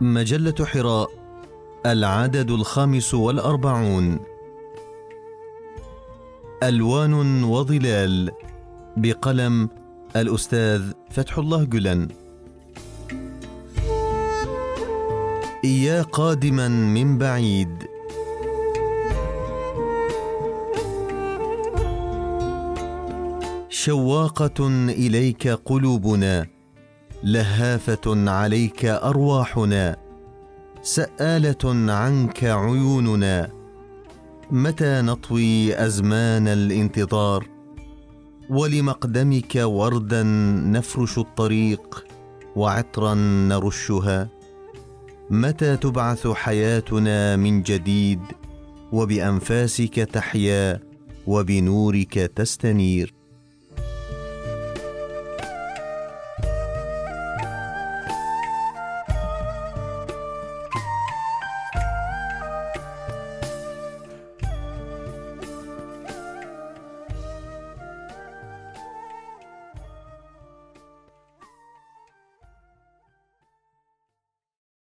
مجلة حراء العدد الخامس والأربعون. ألوان وظلال بقلم الأستاذ فتح الله جلن. يا قادما من بعيد. شواقة إليك قلوبنا. لهافة عليك أرواحنا سآلة عنك عيوننا. متى نطوي أزمان الانتظار؟ ولمقدمك وردا نفرش الطريق وعطرا نرشها. متى تبعث حياتنا من جديد؟ وبأنفاسك تحيا وبنورك تستنير.